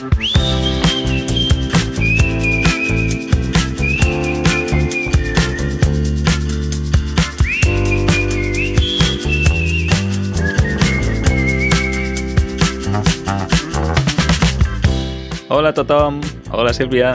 Hola a tothom. Hola, Sílvia.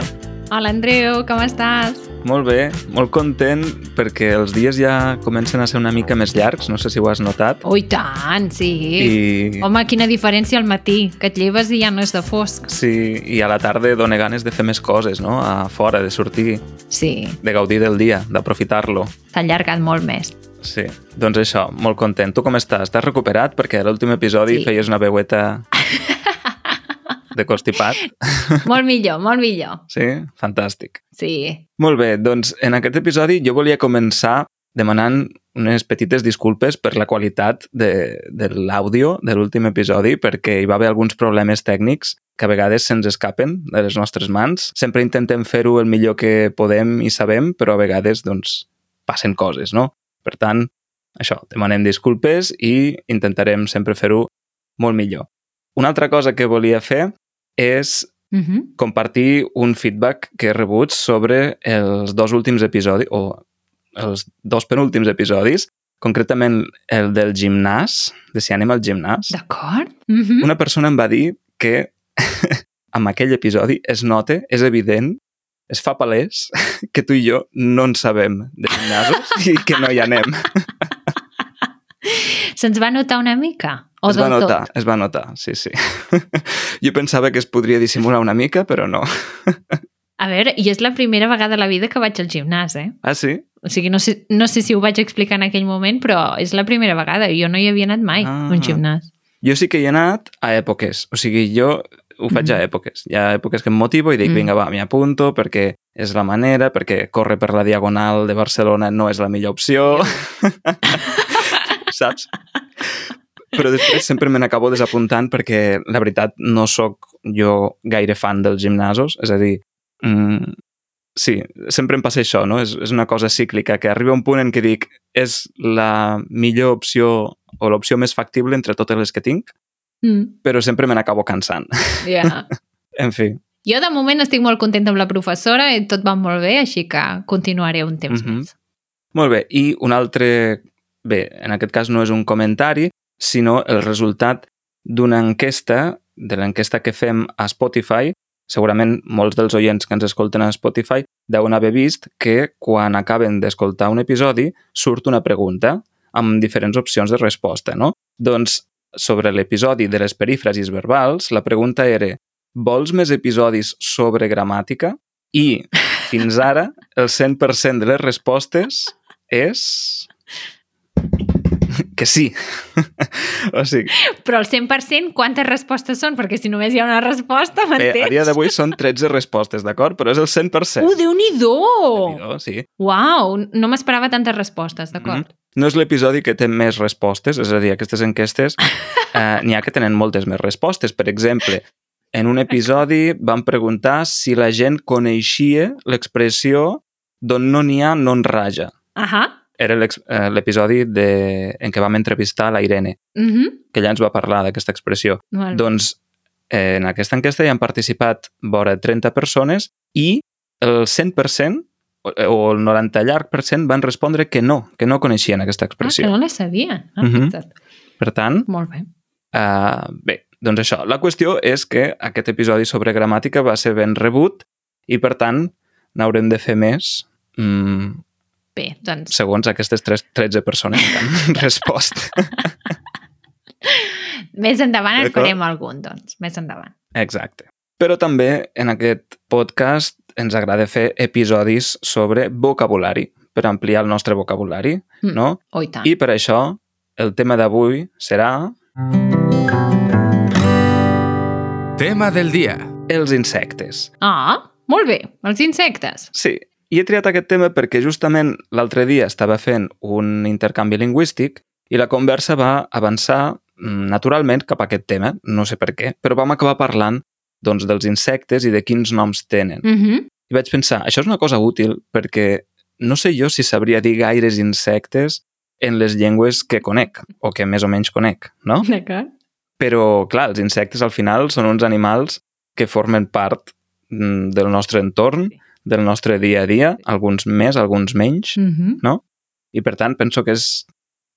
Hola, Andreu, com estàs? Molt bé, molt content perquè els dies ja comencen a ser una mica més llargs, no sé si ho has notat. Ui, tant, sí. I... Home, quina diferència al matí, que et lleves i ja no és de fosc. Sí, i a la tarda dona ganes de fer més coses, no? A fora, de sortir, Sí, de gaudir del dia, d'aprofitar-lo. t'ha allargat molt més. Sí, doncs això, molt content. Tu com estàs? T'has recuperat? Perquè l'últim episodi Sí. feies una veueta de constipat. Molt millor, molt millor. Sí? Fantàstic. Sí. Molt bé, doncs en aquest episodi jo volia començar demanant unes petites disculpes per la qualitat de, de l'àudio de l'últim episodi, perquè hi va haver alguns problemes tècnics que a vegades se'ns escapen de les nostres mans. Sempre intentem fer-ho el millor que podem i sabem, però a vegades doncs, passen coses, no? Per tant, això, demanem disculpes i intentarem sempre fer-ho molt millor. Una altra cosa que volia fer és Uh -huh. compartir un feedback que he rebut sobre els dos últims episodis, o els dos penúltims episodis, concretament el del gimnàs, de si anem al gimnàs. D'acord? Uh -huh. Una persona em va dir que amb aquell episodi es nota, és evident, es fa palès que tu i jo no en sabem de gimnasos i que no hi anem. Se'ns va notar una mica? O es va notar, tot? es va notar, sí, sí. Jo pensava que es podria dissimular una mica, però no. A veure, i és la primera vegada a la vida que vaig al gimnàs, eh? Ah, sí? O sigui, no sé, no sé si ho vaig explicar en aquell moment, però és la primera vegada. Jo no hi havia anat mai, Ah. a un gimnàs. Jo sí que hi he anat a èpoques. O sigui, jo ho faig a Mhm. èpoques. Hi ha èpoques que em motivo i dic, Mm. vinga, va, m'hi apunto perquè és la manera, perquè córrer per la Diagonal de Barcelona no és la millor opció. Saps? Però després sempre me n'acabo desapuntant perquè, la veritat, no sóc jo gaire fan dels gimnasos. És a dir, mm, sí, sempre em passa això, no? És, és una cosa cíclica, que arriba un punt en què dic és la millor opció o l'opció més factible entre totes les que tinc, Mm. però sempre me n'acabo cansant. Yeah. En fi. Jo de moment estic molt contenta amb la professora i tot va molt bé, així que continuaré un temps Mhm. més. Molt bé, i un altre... Bé, en aquest cas no és un comentari, sinó el resultat d'una enquesta, de l'enquesta que fem a Spotify. Segurament molts dels oients que ens escolten a Spotify deuen haver vist que quan acaben d'escoltar un episodi surt una pregunta amb diferents opcions de resposta, no? Doncs sobre l'episodi de les perífrasis verbals, la pregunta era vols més episodis sobre gramàtica? I fins ara el 100% de les respostes és que sí. o sigui, Però el 100%, quantes respostes són? Perquè si només hi ha una resposta, bé, a m'entens? dia d'avui són 13 respostes, d'acord? Però és el 100%. Uh, Déu-n'hi-do! Déu-n'hi-do, sí. Uau, no m'esperava tantes respostes, d'acord? No és l'episodi que té més respostes, és a dir, aquestes enquestes eh, n'hi ha que tenen moltes més respostes. Per exemple, en un episodi van preguntar si la gent coneixia l'expressió d'on no n'hi ha, no en raja. Ahà. Era l'ex- eh, l'episodi de... en què vam entrevistar la Irene, Uh -huh. que ella ens va parlar d'aquesta expressió. Val. Doncs eh, en aquesta enquesta hi han participat vora 30 persones i el 100% o- o el 90 llarg per cent van respondre que no, que no coneixien aquesta ah, que expressió. no la sabia. Ah, Mhm. fixa't. Per tant, Molt bé. uh, bé, doncs això. La qüestió és que aquest episodi sobre gramàtica va ser ben rebut i, per tant, n'haurem de fer més mm, Bé, doncs segons aquestes tres, 13 persones que han respost. més endavant en farem algun, doncs. Més endavant. Exacte. Però també en aquest podcast ens agrada fer episodis sobre vocabulari, per ampliar el nostre vocabulari, Mm. no? Oh, i tant. I per això el tema d'avui serà Tema del dia. els insectes. Ah, molt bé. Els insectes. Sí, i he triat aquest tema perquè justament l'altre dia estava fent un intercanvi lingüístic i la conversa va avançar mm, naturalment cap a aquest tema, no sé per què, però vam acabar parlant doncs, dels insectes i de quins noms tenen. Uh -huh. I vaig pensar, això és una cosa útil perquè no sé jo si sabria dir gaires insectes en les llengües que conec, o que més o menys conec, no? D'acord. Però, clar, els insectes al final són uns animals que formen part mm, del nostre entorn, Sí. Del nostre dia a dia, alguns més, alguns menys, Mm -hmm. i per tant penso que és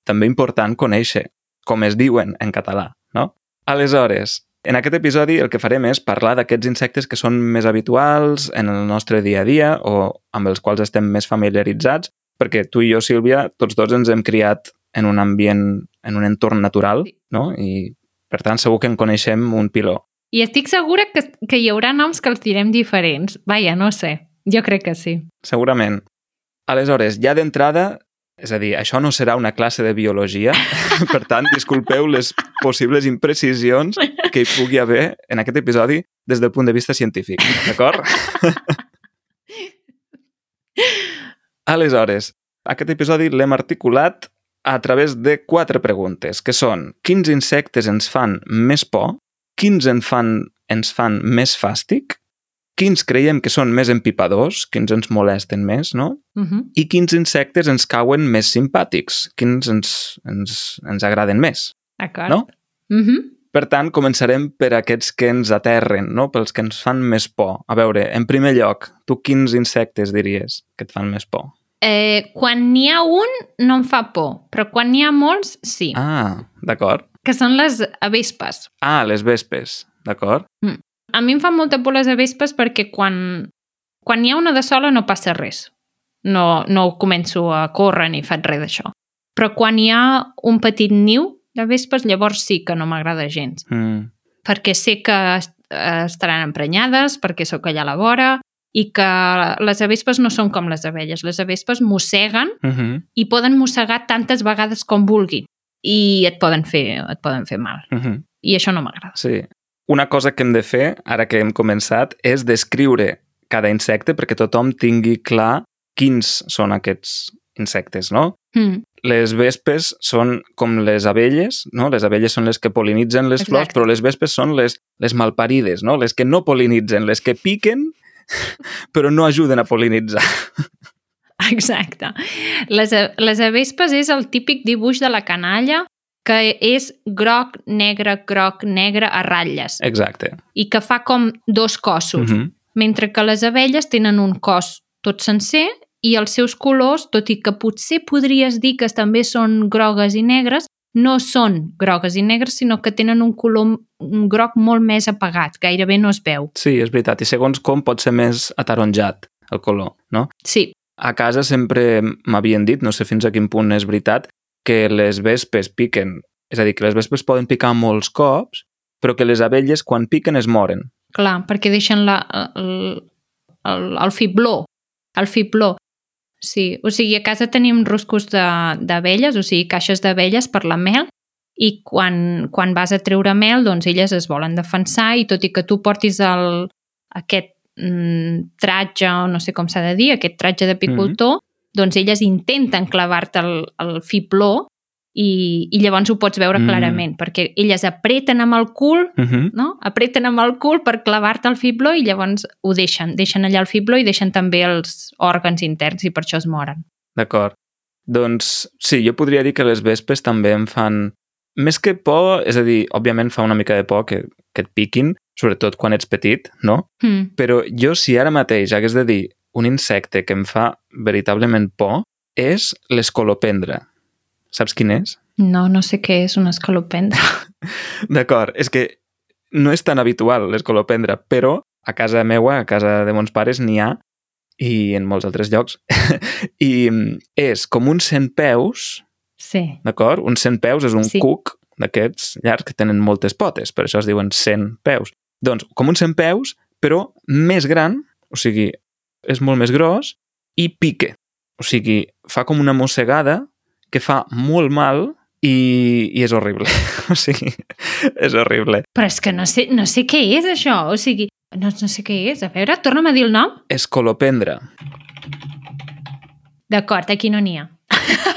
també important conèixer com es diuen en català, no? Aleshores, en aquest episodi el que farem és parlar d'aquests insectes que són més habituals en el nostre dia a dia o amb els quals estem més familiaritzats, perquè tu i jo, Sílvia, tots dos ens hem criat en un ambient, en un entorn natural, no? I per tant segur que en coneixem un piló. I estic segura que, que hi haurà noms que els direm diferents. Vaja, no sé. Jo crec que sí. Segurament. Aleshores, ja d'entrada, és a dir, això no serà una classe de biologia, per tant, disculpeu les possibles imprecisions que hi pugui haver en aquest episodi des del punt de vista científic, d'acord? Aleshores, aquest episodi l'hem articulat a través de quatre preguntes, que són quins insectes ens fan més por, quins en fan, ens fan més fàstic, quins creiem que són més empipadors, quins ens molesten més, no? Uh -huh. I quins insectes ens cauen més simpàtics, quins ens, ens, ens agraden més, D'acord. no? Uh -huh. Per tant, començarem per aquests que ens aterren, no? pels que ens fan més por. A veure, en primer lloc, tu quins insectes diries que et fan més por? eh, quan n'hi ha un, no em fa por, però quan n'hi ha molts, sí. Ah, d'acord. Que són les avespes. Ah, les vespes, d'acord? A mi em fan molta por les avespes perquè quan, quan n'hi ha una de sola no passa res. No, no començo a córrer ni faig res d'això. Però quan hi ha un petit niu de vespes, llavors sí que no m'agrada gens. Mm. Perquè sé que est- estaran emprenyades, perquè sóc allà a la vora, i que les avespes no són com les abelles. Les avespes mosseguen Uh -huh. i poden mossegar tantes vegades com vulguin i et poden fer, et poden fer mal. Uh -huh. I això no m'agrada. Sí. Una cosa que hem de fer, ara que hem començat, és descriure cada insecte perquè tothom tingui clar quins són aquests insectes, no? Mm. Les vespes són com les abelles, no? Les abelles són les que polinitzen les flors, Exacte. però les vespes són les, les malparides, no? Les que no polinitzen, les que piquen però no ajuden a polinitzar. Exacte. Les, les avespes és el típic dibuix de la canalla que és groc, negre, groc, negre a ratlles Exacte. i que fa com dos cossos, Uh -huh. mentre que les abelles tenen un cos tot sencer i els seus colors, tot i que potser podries dir que també són grogues i negres, no són grogues i negres, sinó que tenen un color un groc molt més apagat, gairebé no es veu. Sí, és veritat. I segons com pot ser més ataronjat el color, no? Sí, A casa sempre m'havien dit, no sé fins a quin punt és veritat, que les vespes piquen. És a dir, que les vespes poden picar molts cops, però que les abelles, quan piquen, es moren. clar, perquè deixen la, el, el, el fibló, el fibló. Sí, o sigui, a casa tenim ruscos de- d'abelles, o sigui, caixes d'abelles per la mel, i quan, quan vas a treure mel, doncs elles es volen defensar i tot i que tu portis el, aquest mm, tratge, o no sé com s'ha de dir, aquest tratge d'apicultor, doncs elles intenten clavar-te el, el fibló i, i llavors ho pots veure Mm. clarament, perquè elles apreten amb el cul Uh -huh. no? apreten amb el cul per clavar-te el fibló i llavors ho deixen. Deixen allà el fibló i deixen també els òrgans interns i per això es moren. D'acord. Doncs sí, jo podria dir que les vespes també em fan... Més que por, és a dir, òbviament fa una mica de por que, que et piquin, sobretot quan ets petit, no? Mm. Però jo, si ara mateix hagués de dir un insecte que em fa veritablement por, és l'escolopendre. Saps quin és? No, no sé què és una escalopendra. D'acord, és que no és tan habitual l'escolopendre, però a casa meua, a casa de mons pares, n'hi ha i en molts altres llocs. I és com un centpeus, Sí. d'acord? Un centpeus és un Sí. sí. cuc d'aquests llargs que tenen moltes potes, per això es diuen centpeus. Doncs com un centpeus, però més gran, o sigui, és molt més gros i pique. O sigui, fa com una mossegada que fa molt mal i, i és horrible. o sigui, és horrible. Però és que no sé, no sé què és això. O sigui, no, no sé què és. A veure, torna'm a dir el nom. Escolopendre. D'acord, aquí no n'hi ha.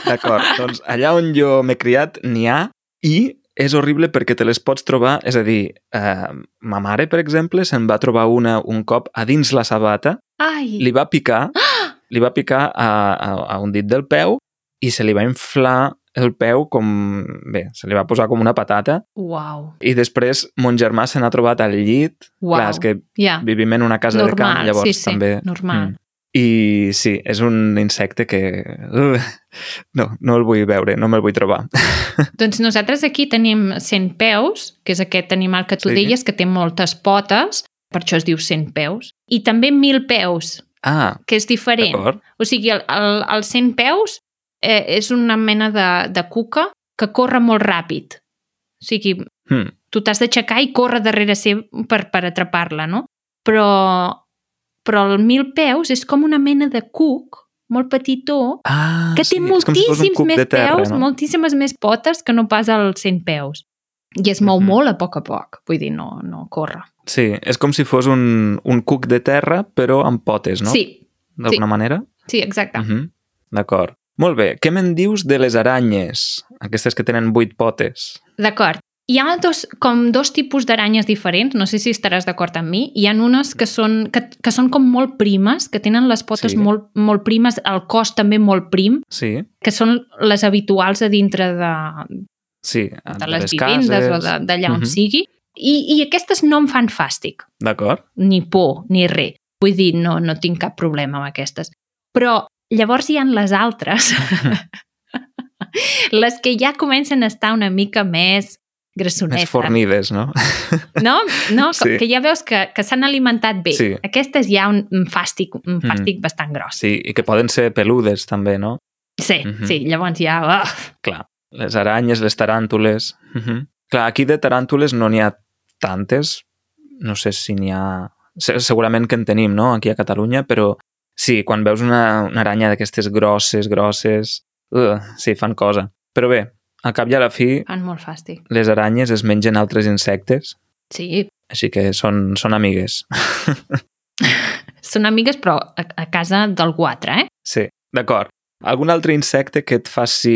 D'acord, doncs allà on jo m'he criat n'hi ha i és horrible perquè te les pots trobar, és a dir, eh, ma mare, per exemple, se'n va trobar una un cop a dins la sabata, Ai! li va picar, li va picar a, a, a un dit del peu i se li va inflar el peu com... Bé, se li va posar com una patata Uau. i després mon germà se n'ha trobat al llit. Uau. Clar, és que Ja. vivim en una casa de camp, Normal, llavors sí, sí, també... normal. Mm. I sí, és un insecte que... Uh, no, no el vull veure, no me'l vull trobar. Doncs nosaltres aquí tenim centpeus, que és aquest animal que tu Sí. deies, que té moltes potes, per això es diu centpeus, i també mil peus, Ah, que és diferent. O sigui, el, el, el centpeus eh, és una mena de, de cuca que corre molt ràpid. O sigui, Hmm. tu t'has d'aixecar i córrer darrere seu per, per atrapar-la, no? Però, però el mil peus és com una mena de cuc molt petitó Ah, que sí, té si un moltíssims cuc més terra, peus, no? moltíssimes més potes que no pas el 100 peus. I es mou Mhm. molt a poc a poc, vull dir, no, no corre. Sí, és com si fos un, un cuc de terra, però amb potes, no? Sí, D'alguna manera? sí, exacte. Uh -huh. D'acord. Molt bé. Què me'n dius de les aranyes? Aquestes que tenen vuit potes. D'acord. Hi ha dos, com dos tipus d'aranyes diferents, no sé si estaràs d'acord amb mi. Hi ha unes que són, que, que són com molt primes, que tenen les potes Sí. molt, molt primes, el cos també molt prim, Sí, que són les habituals a dintre de, sí. de les vivendes o de- d'allà on Mhm. sigui. I, I aquestes no em fan fàstic. D'acord. ni por, ni res. Vull dir, no, no tinc cap problema amb aquestes. Però llavors hi han les altres, les que ja comencen a estar una mica més grassonetes. Més fornides, no? No? no? Sí. Que ja veus que, que s'han alimentat bé. Sí. Aquestes hi ha un, un fàstic, un fàstic bastant gros. Sí, i que poden ser peludes, també, no? Sí, Mhm. sí, llavors ja... Oh, Clar. Les aranyes, les taràntules... Uh -huh. Clar, aquí de taràntules no n'hi ha tantes. No sé si n'hi ha... se- Segurament que en tenim, no?, aquí a Catalunya, però sí, quan veus una, una aranya d'aquestes grosses, grosses... Uh, sí, fan cosa. Però bé, al cap i a la fi, fan molt fàstic. les aranyes es mengen altres insectes, Sí, així que són, són amigues. són amigues, però a, a casa d'algú altre, eh? Sí, d'acord. Algun altre insecte que et faci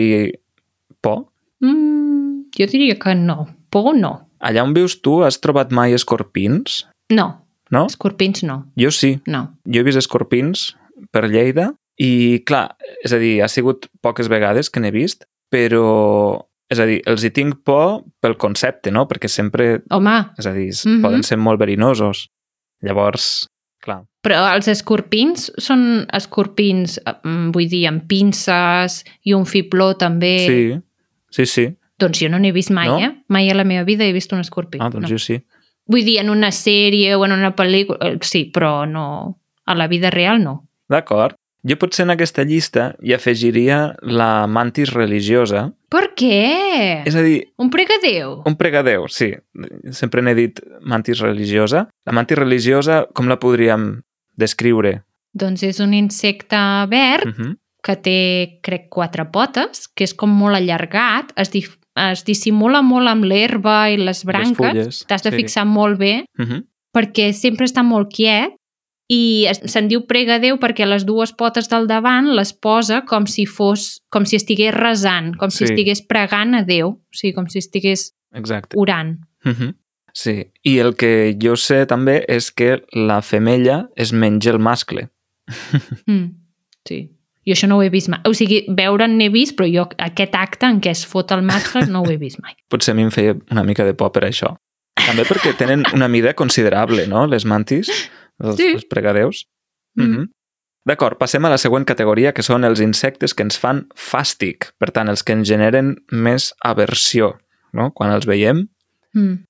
por? Mm, jo diria que no. Por no. Allà on vius tu has trobat mai escorpins? No, No? escorpins no. Jo sí. No. Jo he vist escorpins per Lleida i, clar, és a dir, ha sigut poques vegades que n'he vist, però, és a dir, els hi tinc por pel concepte, no? Perquè sempre, Home, és a dir, mm. -hmm. poden ser molt verinosos. Llavors, clar, Però els escorpins són escorpins, mm, vull dir, amb pinces i un fibló també. sí, sí, sí. Doncs jo no n'he vist mai, No? eh? Mai a la meva vida he vist un escorpí. Ah, doncs no. jo sí. Vull dir, en una sèrie o en una pel·lícula, eh, sí, però no... A la vida real no. D'acord. Jo potser en aquesta llista hi afegiria la mantis religiosa. Per què? És a dir, Un pregadeu. un pregadeu, sí. Sempre n'he dit mantis religiosa. La mantis religiosa, com la podríem descriure? Doncs és un insecte verd Uh -huh. que té, crec, quatre potes, que és com molt allargat, es, es dissimula molt amb l'herba i les branques. T'has de sí. fixar molt bé Uh -huh. perquè sempre està molt quiet i se'n diu pregadeu perquè les dues potes del davant les posa com si fos com si estigués resant, com si Sí. estigués pregant a Déu, o sigui, com si estigués Exacte. orant. Uh -huh. Sí, i el que jo sé també és que la femella es menja el mascle. Mm, sí. Jo això no ho he vist mai. O sigui, veure'n n'he vist, però jo aquest acte en què es fot el mascle no ho he vist mai. Potser a mi em feia una mica de por per això. També perquè tenen una mida considerable, no?, les mantis, els, Sí. els pregadeus. Mm. Uh -huh. D'acord, passem a la següent categoria, que són els insectes que ens fan fàstic, per tant, els que ens generen més aversió, no?, quan els veiem. Mm.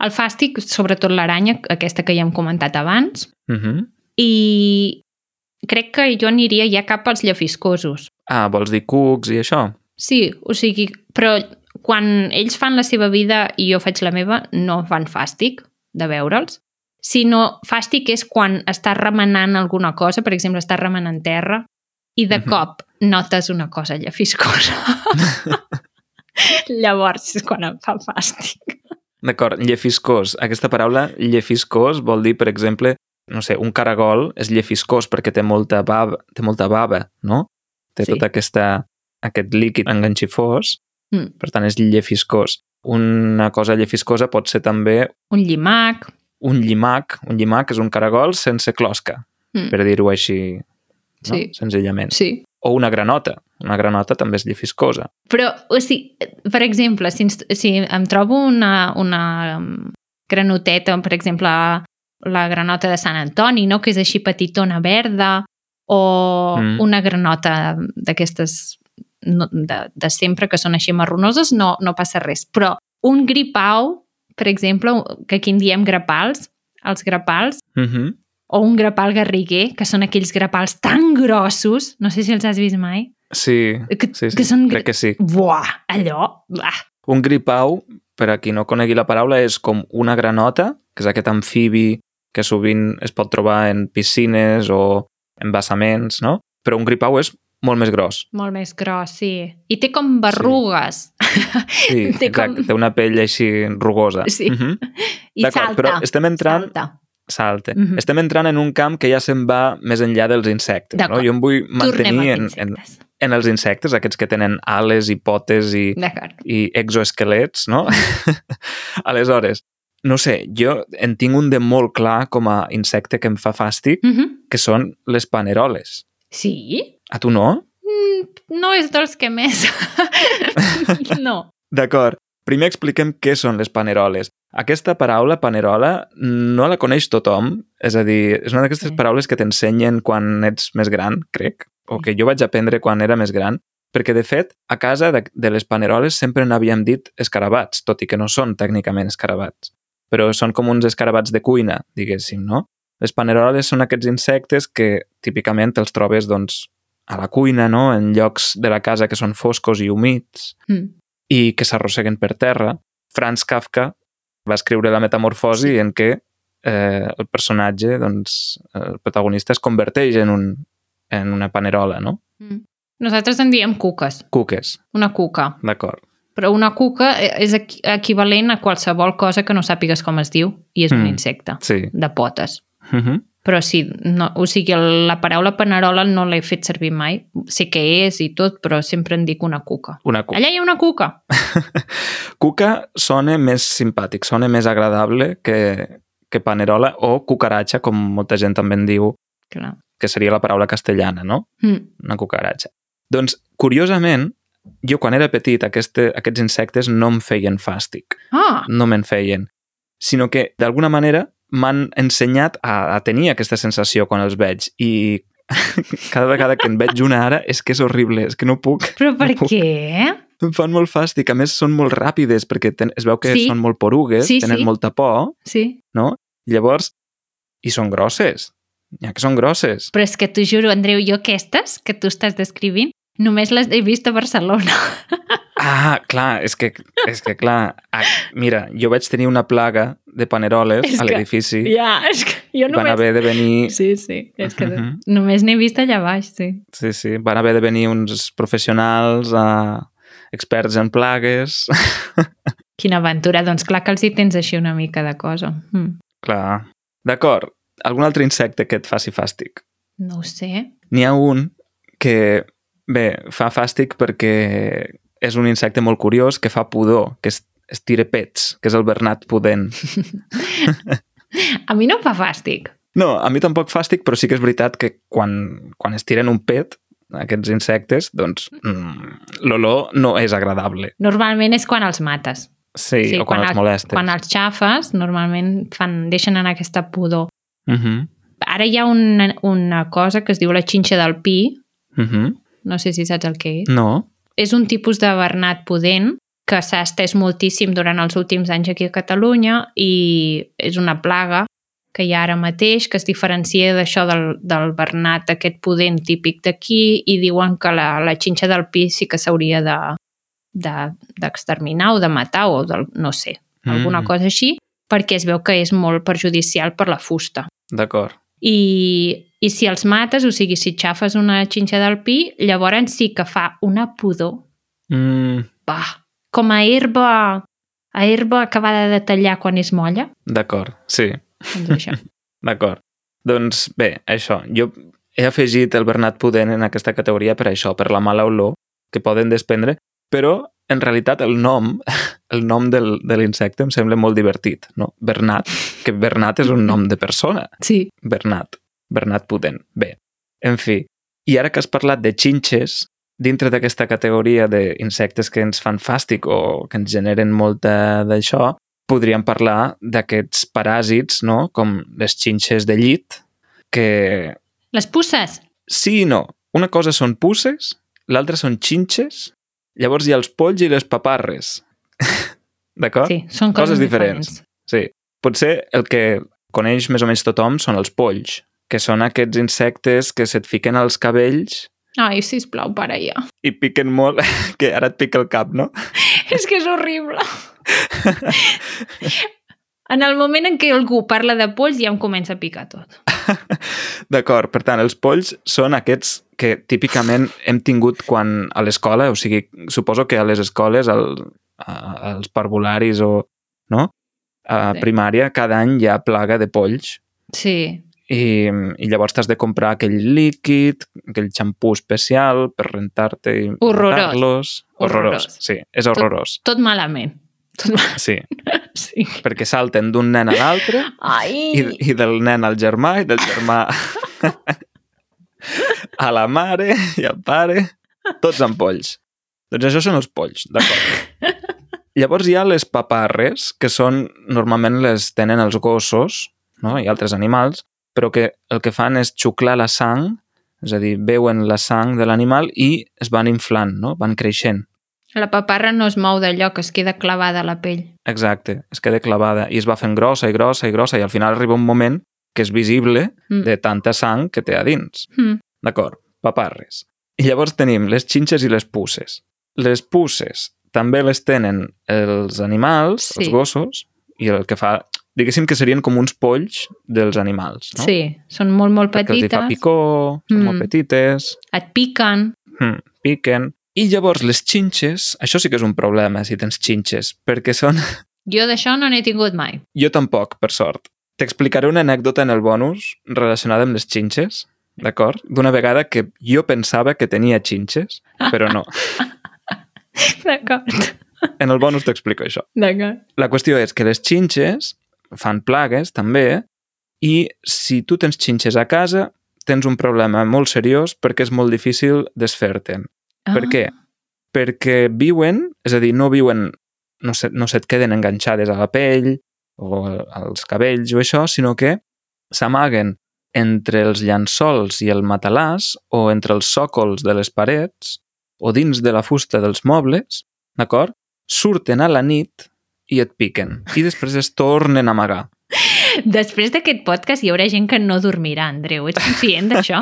El fàstic, sobretot l'aranya, aquesta que ja hem comentat abans, Uh -huh. i crec que jo aniria ja cap als llefiscosos. Ah, vols dir cucs i això? Sí, o sigui, però quan ells fan la seva vida i jo faig la meva, no fan fàstic de veure'ls, sinó fàstic és quan estàs remenant alguna cosa, per exemple, estàs remenant terra, i de Mhm. cop notes una cosa llefiscosa. Llavors és quan em fa fàstic. D'acord, llefiscós. Aquesta paraula llefiscós vol dir, per exemple, no sé, un caragol és llefiscós perquè té molta bava, té molta bava no? Té Sí. tot aquesta, aquest líquid enganxifós, Mm. per tant és llefiscós. Una cosa llefiscosa pot ser també Un llimac. Un llimac. Un llimac és un caragol sense closca, Mm. per dir-ho així, no? Sí. senzillament. Sí. O una granota. Una granota també és llefiscosa. Però, o sigui, per exemple, si, si em trobo una, una um, granoteta, per exemple, la granota de Sant Antoni, no? que és així petitona verda, o mm. una granota d'aquestes no, de, de sempre, que són així marronoses, no, no passa res. Però un gripau, per exemple, que aquí en diem grapals, els grapals, Uh -huh. o un grapal garriguer, que són aquells grapals tan grossos, no sé si els has vist mai, Sí, que, sí, sí. que són... crec que sí. Buah, allò... Buah. Un gripau, per a qui no conegui la paraula, és com una granota, que és aquest amfibi que sovint es pot trobar en piscines o embassaments, no? Però un gripau és molt més gros. Molt més gros, sí. I té com berrugues. Sí, Té com- exacte. Té una pell així rugosa. Sí. Mhm. I D'acord, salta. però estem entrant... Salta. Salta. Mhm. Estem entrant en un camp que ja se'n va més enllà dels insectes. No? Jo em vull mantenir en, en, en els insectes, aquests que tenen ales i potes i, i exoesquelets, no? Aleshores, no sé, jo en tinc un de molt clar com a insecte que em fa fàstic, Mhm. que són les paneroles. Sí? A tu no? Mm, no és dels que més. no. D'acord. Primer expliquem què són les paneroles. Aquesta paraula, panerola, no la coneix tothom. És a dir, és una d'aquestes Sí. paraules que t'ensenyen quan ets més gran, crec, o que jo vaig aprendre quan era més gran, perquè, de fet, a casa de, de les paneroles sempre n'havíem dit escarabats, tot i que no són tècnicament escarabats. Però són com uns escarabats de cuina, diguéssim, no? Les paneroles són aquests insectes que típicament els trobes doncs, a la cuina, no? en llocs de la casa que són foscos i humits, Mm. i que s'arrosseguen per terra. Franz Kafka va escriure La metamorfosi en què eh, el personatge, doncs, el protagonista es converteix en, un, en una panerola, no? Mm. Nosaltres en diem cuques. Cuques, Una cuca. d'acord. Però una cuca és equi- equivalent a qualsevol cosa que no sàpigues com es diu i és un Mm. insecte Sí. de potes. Uh -huh. Però sí, no, o sigui, la paraula panerola no l'he fet servir mai. Sé què és i tot, però sempre en dic una cuca. Una cuca. Allà hi ha una cuca. Cuca sona més simpàtic, sona més agradable que, que panerola o cucaratxa, com molta gent també en diu, Clar. que seria la paraula castellana, no? Mm. una cucaratxa. Doncs, curiosament, jo quan era petit aquest, aquests insectes no em feien fàstic, Ah, no me'n feien, sinó que d'alguna manera m'han ensenyat a, a tenir aquesta sensació quan els veig i cada vegada que en veig una ara és que és horrible, és que no puc. però per No puc. què? Em fan molt fàstic, a més són molt ràpides perquè ten, es veu que Sí. són molt porugues, Sí, tenen sí. molta por, Sí. no? Llavors, i són grosses, ja que són grosses. Però és que t'ho juro, Andreu, jo aquestes que tu estàs descrivint, només les he vist a Barcelona. Ah, clar, és que, és que clar, ah, mira, jo vaig tenir una plaga de paneroles És a l'edifici, Ja, és que jo van només... haver de venir, Sí, sí, és que Mhm. només n'he vist allà baix, sí. sí, sí, van haver de venir uns professionals uh, experts en plagues, Quina aventura, doncs clar que els hi tens així una mica de cosa. Mm. clar. D'acord, algun altre insecte que et faci fàstic? No ho sé. N'hi ha un que, bé, fa fàstic perquè és un insecte molt curiós que fa pudor, que es, es tira pets, que és el bernat pudent. A mi no em fa fàstic. No, a mi tampoc fàstic, però sí que és veritat que quan, quan es tiren un pet, aquests insectes, doncs mm, l'olor no és agradable. Normalment és quan els mates. Sí, sí o quan, els el- molestes. Quan els xafes, normalment fan, deixen anar aquesta pudor. Uh -huh. Ara hi ha una, una cosa que es diu la xinxa del pi, Uh -huh. no sé si saps el que és. No? És un tipus de bernat pudent que s'ha estès moltíssim durant els últims anys aquí a Catalunya i és una plaga que hi ha ara mateix, que es diferencia d'això del, del bernat aquest pudent típic d'aquí i diuen que la, la xinxa del pi sí que s'hauria de de- d'exterminar o de matar o del, no sé, alguna Mm. cosa així, perquè es veu que és molt perjudicial per la fusta. D'acord. I, I si els mates, o sigui, si xafes una xinxa del pi, llavors sí que fa una pudor. Mm, Bah, com a herba, a herba acabada de tallar quan és molla. D'acord, sí. Doncs. D'acord. Doncs bé, això. Jo he afegit el bernat pudent en aquesta categoria per això, per la mala olor que poden desprendre, però en realitat el nom, el nom del, de l'insecte em sembla molt divertit, no? Bernat, que Bernat és un nom de persona. Sí. Bernat. Bernat pudent. Bé, en fi. I ara que has parlat de xinxes, dintre d'aquesta categoria d'insectes que ens fan fàstic o que ens generen molta d'això, podríem parlar d'aquests paràsits, no? com les xinxes de llit, que Les pusses. sí i no. Una cosa són pusses, l'altra són xinxes, llavors hi ha els polls i les paparres. D'acord? Sí, són Coses coses, diferents. diferents. Sí. Potser el que coneix més o menys tothom són els polls, que són aquests insectes que se't fiquen als cabells Ai, sisplau, para ja. i piquen molt, que ara et pica el cap, no? És que és horrible. en el moment en què algú parla de polls ja em comença a picar tot. D'acord, per tant, els polls són aquests que típicament hem tingut quan a l'escola, o sigui, suposo que a les escoles, al, a, als parvularis o no? a Sí. primària, cada any hi ha plaga de polls Sí, i, i llavors t'has de comprar aquell líquid, aquell xampú especial per rentar-te i matar-los. Horrorós. Horrorós. Sí, és horrorós. tot malament. Tot mal... Sí, Sí. perquè salten d'un nen a l'altre i, i del nen al germà i del germà a la mare i al pare, tots amb polls. Doncs això són els polls, d'acord. Llavors hi ha les paparres, que són, normalment les tenen els gossos no? i altres animals, però que el que fan és xuclar la sang, és a dir, veuen la sang de l'animal i es van inflant, no? van creixent. La paparra no es mou d'allò, que es queda clavada a la pell. Exacte, es queda clavada i es va fent grossa i grossa i grossa i al final arriba un moment que és visible Mm. de tanta sang que té a dins. Mm. D'acord, paparres. I llavors tenim les xinxes i les pusses. Les pusses també les tenen els animals, Sí. els gossos, i el que fa... Diguéssim que serien com uns polls dels animals, no? Sí, són molt, molt Perquè els fa petites, picor, són Mm. molt petites, et piquen. hm, piquen... I llavors les xinxes, això sí que és un problema si tens xinxes, perquè són Jo d'això no n'he tingut mai. Jo tampoc, per sort. T'explicaré una anècdota en el bonus relacionada amb les xinxes, d'acord? D'una vegada que jo pensava que tenia xinxes, però no. D'acord. En el bonus t'explico això. D'acord. La qüestió és que les xinxes fan plagues, també, i si tu tens xinxes a casa, tens un problema molt seriós perquè és molt difícil desfer-te'n. Ah. Per què? Perquè viuen, és a dir, no viuen, no, se, no se't queden enganxades a la pell o als cabells o això, sinó que s'amaguen entre els llençols i el matalàs o entre els sòcols de les parets o dins de la fusta dels mobles, d'acord? Surten a la nit i et piquen. I després es tornen a amagar. Després d'aquest podcast hi haurà gent que no dormirà, Andreu. Ets conscient d'això?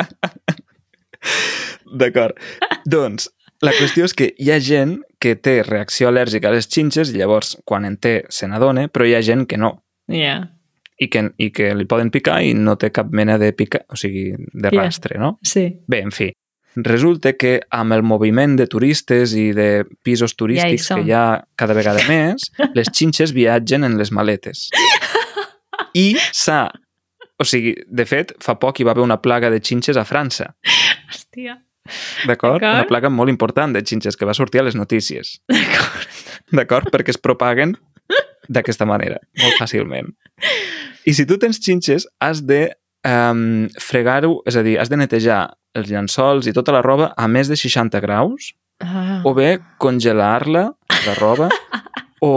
D'acord. doncs, la qüestió és que hi ha gent que té reacció al·lèrgica a les xinxes i llavors, quan en té, se n'adona, però hi ha gent que no. Yeah. I que, I que li poden picar i no té cap mena de pica, o sigui, de rastre, no? Sí. Bé, en fi, resulta que amb el moviment de turistes i de pisos turístics som. que hi ha cada vegada més, les xinxes viatgen en les maletes. I s'ha... O sigui, de fet, fa poc hi va haver una plaga de xinxes a França, Hòstia. D'acord. Una plaga molt important de xinxes que va sortir a les notícies, D'acord. d'acord? Perquè es propaguen d'aquesta manera, molt fàcilment. I si tu tens xinxes, has de um, fregar-ho, és a dir, has de netejar els llençols i tota la roba a més de 60 graus, Ah. o bé congelar-la, la roba, o,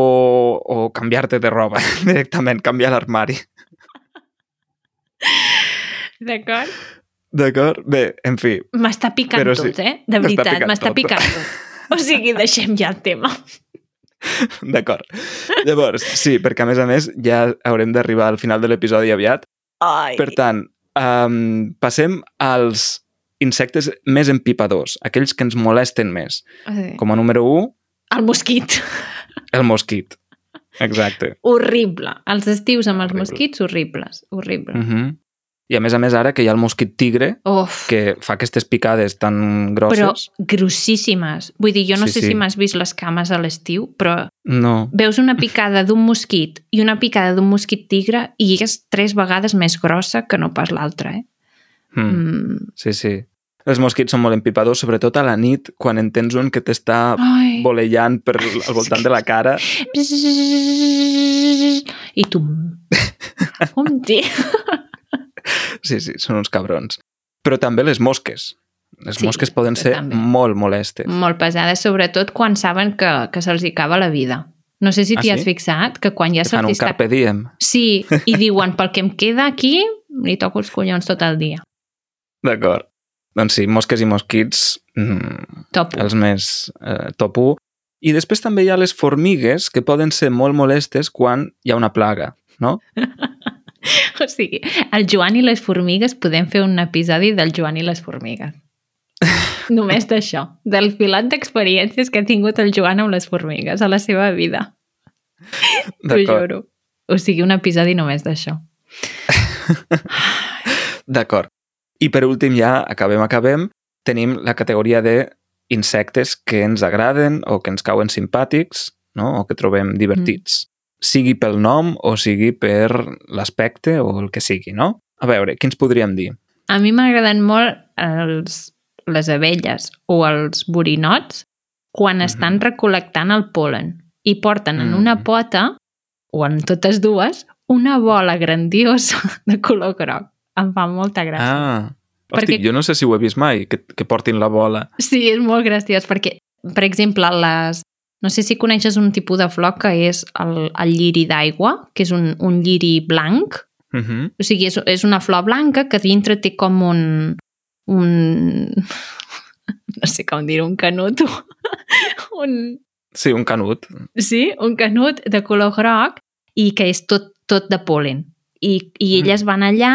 o canviar-te de roba directament, canviar l'armari. D'acord. D'acord? Bé, en fi, M'està picant Però tot, sí, eh? De m'està veritat, picant m'està tot. picant tot. O sigui, deixem ja el tema. d'acord. Llavors, sí, perquè a més a més ja haurem d'arribar al final de l'episodi aviat. Ai. Per tant, um, passem als insectes més empipadors, aquells que ens molesten més. Sí. Com a número 1, El mosquit. el mosquit. Exacte. Horrible. Els estius amb els Horrible. mosquits, horribles. Horrible. Uh -huh. I a més a més ara que hi ha el mosquit tigre, Uf. que fa aquestes picades tan Però grosses. grossíssimes. Vull dir, jo no Sí, sé sí. si m'has vist les cames a l'estiu, però No. veus una picada d'un mosquit i una picada d'un mosquit tigre i és tres vegades més grossa que no pas l'altra, eh? Mm. Mm. Sí, sí. Els mosquits són molt empipadors, sobretot a la nit, quan en tens un que t'està Ai. volejant per al voltant de la cara. I tu... Com dir? Sí, sí, són uns cabrons. Però també les mosques. Les Sí, mosques poden ser també. molt molestes. Molt pesades, sobretot quan saben que, que se'ls hi acaba la vida. No sé si Ah, t'hi has sí? fixat, que quan ja se'ls està... carpe diem. Sí, i diuen, pel que em queda aquí, li toco els collons tot el dia. D'acord. Doncs sí, mosques i mosquits, mm, Top. els més eh, top 1. I després també hi ha les formigues que poden ser molt molestes quan hi ha una plaga, no? O sigui, el Joan i les formigues, podem fer un episodi del Joan i les formigues. Només d'això, del filat d'experiències que ha tingut el Joan amb les formigues a la seva vida. T'ho juro. O sigui, un episodi només d'això. D'acord. I per últim ja, acabem, acabem, tenim la categoria de insectes que ens agraden o que ens cauen simpàtics no? o que trobem divertits. Mm. Sigui pel nom o sigui per l'aspecte o el que sigui, no? A veure, quins podríem dir? A mi m'agraden molt els, les abelles o els borinots quan Mhm. estan recol·lectant el polen i porten en Mm. una pota, o en totes dues, una bola grandiosa de color groc. Em fa molta gràcia. Ah, hosti, Perquè- jo no sé si ho he vist mai, que, que portin la bola. Sí, és molt graciós, perquè, per exemple, les... No sé si coneixes un tipus de flor que és el, el lliri d'aigua, que és un, un lliri blanc. Uh -huh. O sigui, és, és una flor blanca que dintre té com un... un no sé com dir un canut. un, Sí, un canut. sí, un canut de color groc i que és tot, tot de polen. I, i Mm. elles van allà,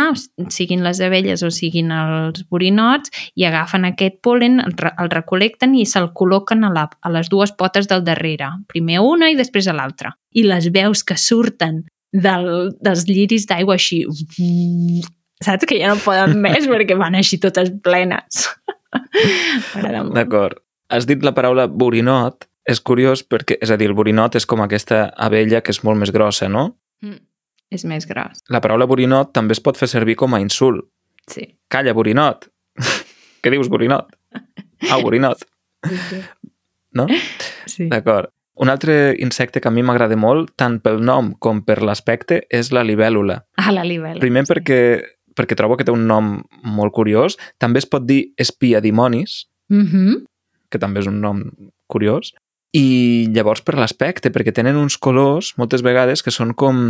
siguin les abelles o siguin els borinots, i agafen aquest polen, el, el recolecten i se'l col·loquen a, la, a les dues potes del darrere. Primer una i després a l'altra. I les veus que surten del, dels lliris d'aigua així... Saps? Que ja no poden més perquè van així totes plenes. D'acord. Has dit la paraula borinot. És curiós perquè, és a dir, el borinot és com aquesta abella que és molt més grossa, no? Mm. És més gros, La paraula borinot també es pot fer servir com a insult. sí. Calla, borinot. Què dius, borinot? Au, borinot. Sí, sí. No? sí. D'acord. Un altre insecte que a mi m'agrada molt, tant pel nom com per l'aspecte, és la libèl·lula. A la libèl·lula. Primer perquè, perquè trobo que té un nom molt curiós. També es pot dir espia dimonis, Mm -hmm. que també és un nom curiós. I llavors per l'aspecte, perquè tenen uns colors, moltes vegades, que són com...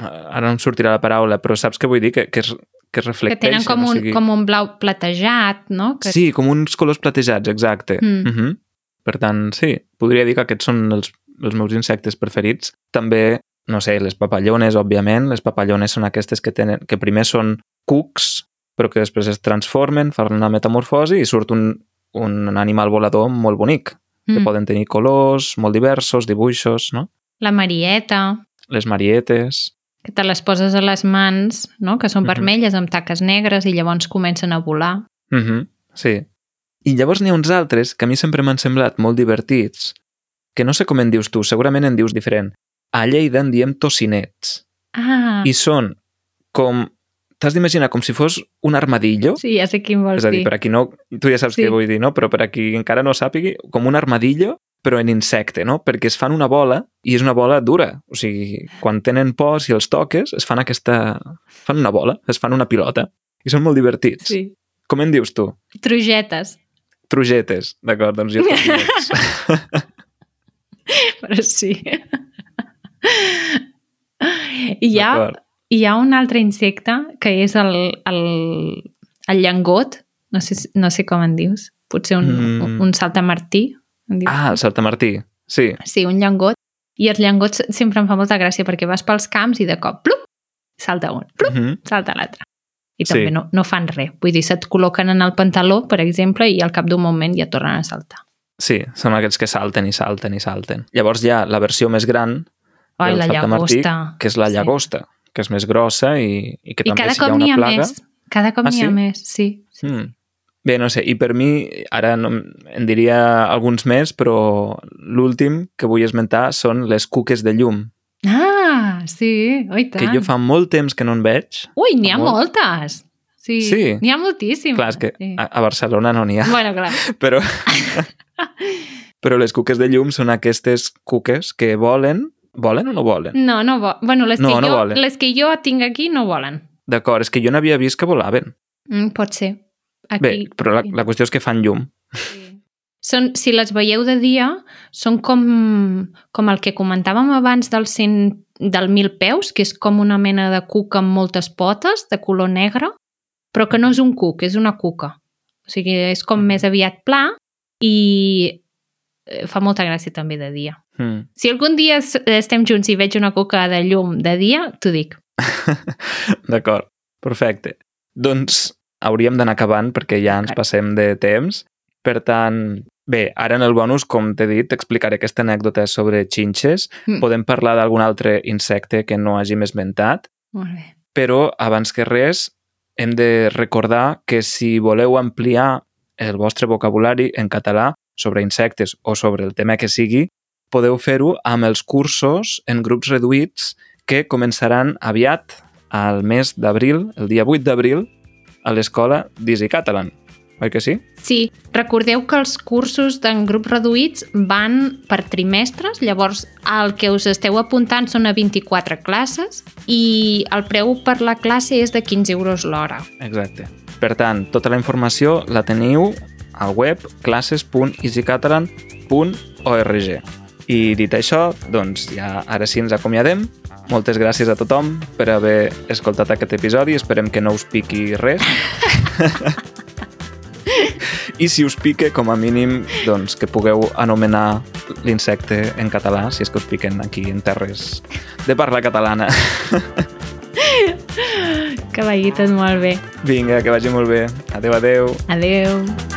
Ara no em sortirà la paraula, però saps què vull dir? Que, que, es, que es Que reflecteixen. tenen com o un, sigui... com un blau platejat, no? Que... Sí, com uns colors platejats, exacte. Mm. Mm -hmm. Per tant, sí, podria dir que aquests són els, els meus insectes preferits. També, no sé, les papallones, òbviament. Les papallones són aquestes que, tenen, que primer són cucs, però que després es transformen, fan una metamorfosi i surt un, un animal volador molt bonic, que Mm. poden tenir colors molt diversos, dibuixos, no? La marieta, Les marietes... que te les poses a les mans, no? que són Mhm. vermelles amb taques negres i llavors comencen a volar. Mm -hmm, sí. I llavors n'hi ha uns altres que a mi sempre m'han semblat molt divertits, que no sé com en dius tu, segurament en dius diferent. A Lleida en diem tocinets. Ah, I són com... T'has d'imaginar com si fos un armadillo, sí, ja sé quin vols és a dir, dir. per a qui no... Tu ja saps Sí. què vull dir, no? Però per a qui encara no sàpigui, com un armadillo, però en insecte, no? Perquè es fan una bola i és una bola dura. O sigui, quan tenen por, si els toques, es fan aquesta... Fan una bola, es fan una pilota. I són molt divertits. Sí. Com en dius tu? Trugetes, Trugetes, d'acord, doncs jo però sí. I hi ha. Hi ha un altre insecte que és el, el, el llengot, no sé, no sé com en dius, potser un, Mm. un, saltamartí. En dius? Ah, el saltamartí. Sí, Sí, un llengot. I els llengots sempre em fa molta gràcia perquè vas pels camps i de cop, plup, salta un, plup, uh -huh. salta l'altre. I Sí. també no, no fan res. Vull dir, se't col·loquen en el pantaló, per exemple, i al cap d'un moment ja tornen a saltar. sí, són aquests que salten i salten i salten. Llavors hi ha la versió més gran, Ai, la saltamartí, llagosta. que és la Sí. Que és més grossa i, i que I també cada si hi ha cop una ha plaga... més. Cada cop Ah, n'hi ha sí? més, sí. sí. Mm. Bé, no sé, i per mi, ara no, en diria alguns més, però l'últim que vull esmentar són les cuques de llum, Ah, sí, oi tant. que jo fa molt temps que no en veig. Ui, n'hi ha molt. moltes. Sí, Sí. n'hi ha moltíssimes. Clar, que Sí. a, a Barcelona no n'hi ha, Bueno, clar. però... però les cuques de llum són aquestes cuques que volen... Volen o no volen? No, no vo... Bueno, les, No, que no jo, volen. les que jo tinc aquí no volen. D'acord, és que jo n'havia vist que volaven. Mm, pot ser. Aquí, Bé, però la, la qüestió és que fan llum. Sí. Són, si les veieu de dia, són com, com el que comentàvem abans del, cent, del mil peus, que és com una mena de cuca amb moltes potes, de color negre, però que no és un cuc, és una cuca. O sigui, és com més aviat pla i eh, fa molta gràcia també de dia. Mm. Si algun dia es- estem junts i veig una cuca de llum de dia, t'ho dic. D'acord, perfecte. Doncs hauríem d'anar acabant perquè ja ens passem de temps. Per tant, bé, ara en el bonus, com t'he dit, t'explicaré aquesta anècdota sobre xinxes. Mm. Podem parlar d'algun altre insecte que no hàgim esmentat, Molt bé. però abans que res hem de recordar que si voleu ampliar el vostre vocabulari en català sobre insectes o sobre el tema que sigui, podeu fer-ho amb els cursos en grups reduïts que començaran aviat al mes d'abril, el dia 8 d'abril, a l'escola d'Easy Catalan. Oi que sí? Sí, recordeu que els cursos d'en grups reduïts van per trimestres, llavors el que us esteu apuntant són a 24 classes i el preu per la classe és de 15 euros l'hora. Exacte. Per tant, tota la informació la teniu al web classes.easycatalan.org. I dit això, doncs ja ara sí ens acomiadem. Moltes gràcies a tothom per haver escoltat aquest episodi. Esperem que no us piqui res. I si us pique, com a mínim, doncs que pugueu anomenar l'insecte en català, si és que us piquen aquí en terres de parla catalana. Que vagi tot molt bé. Vinga, que vagi molt bé. Adeu, adeu. Adeu.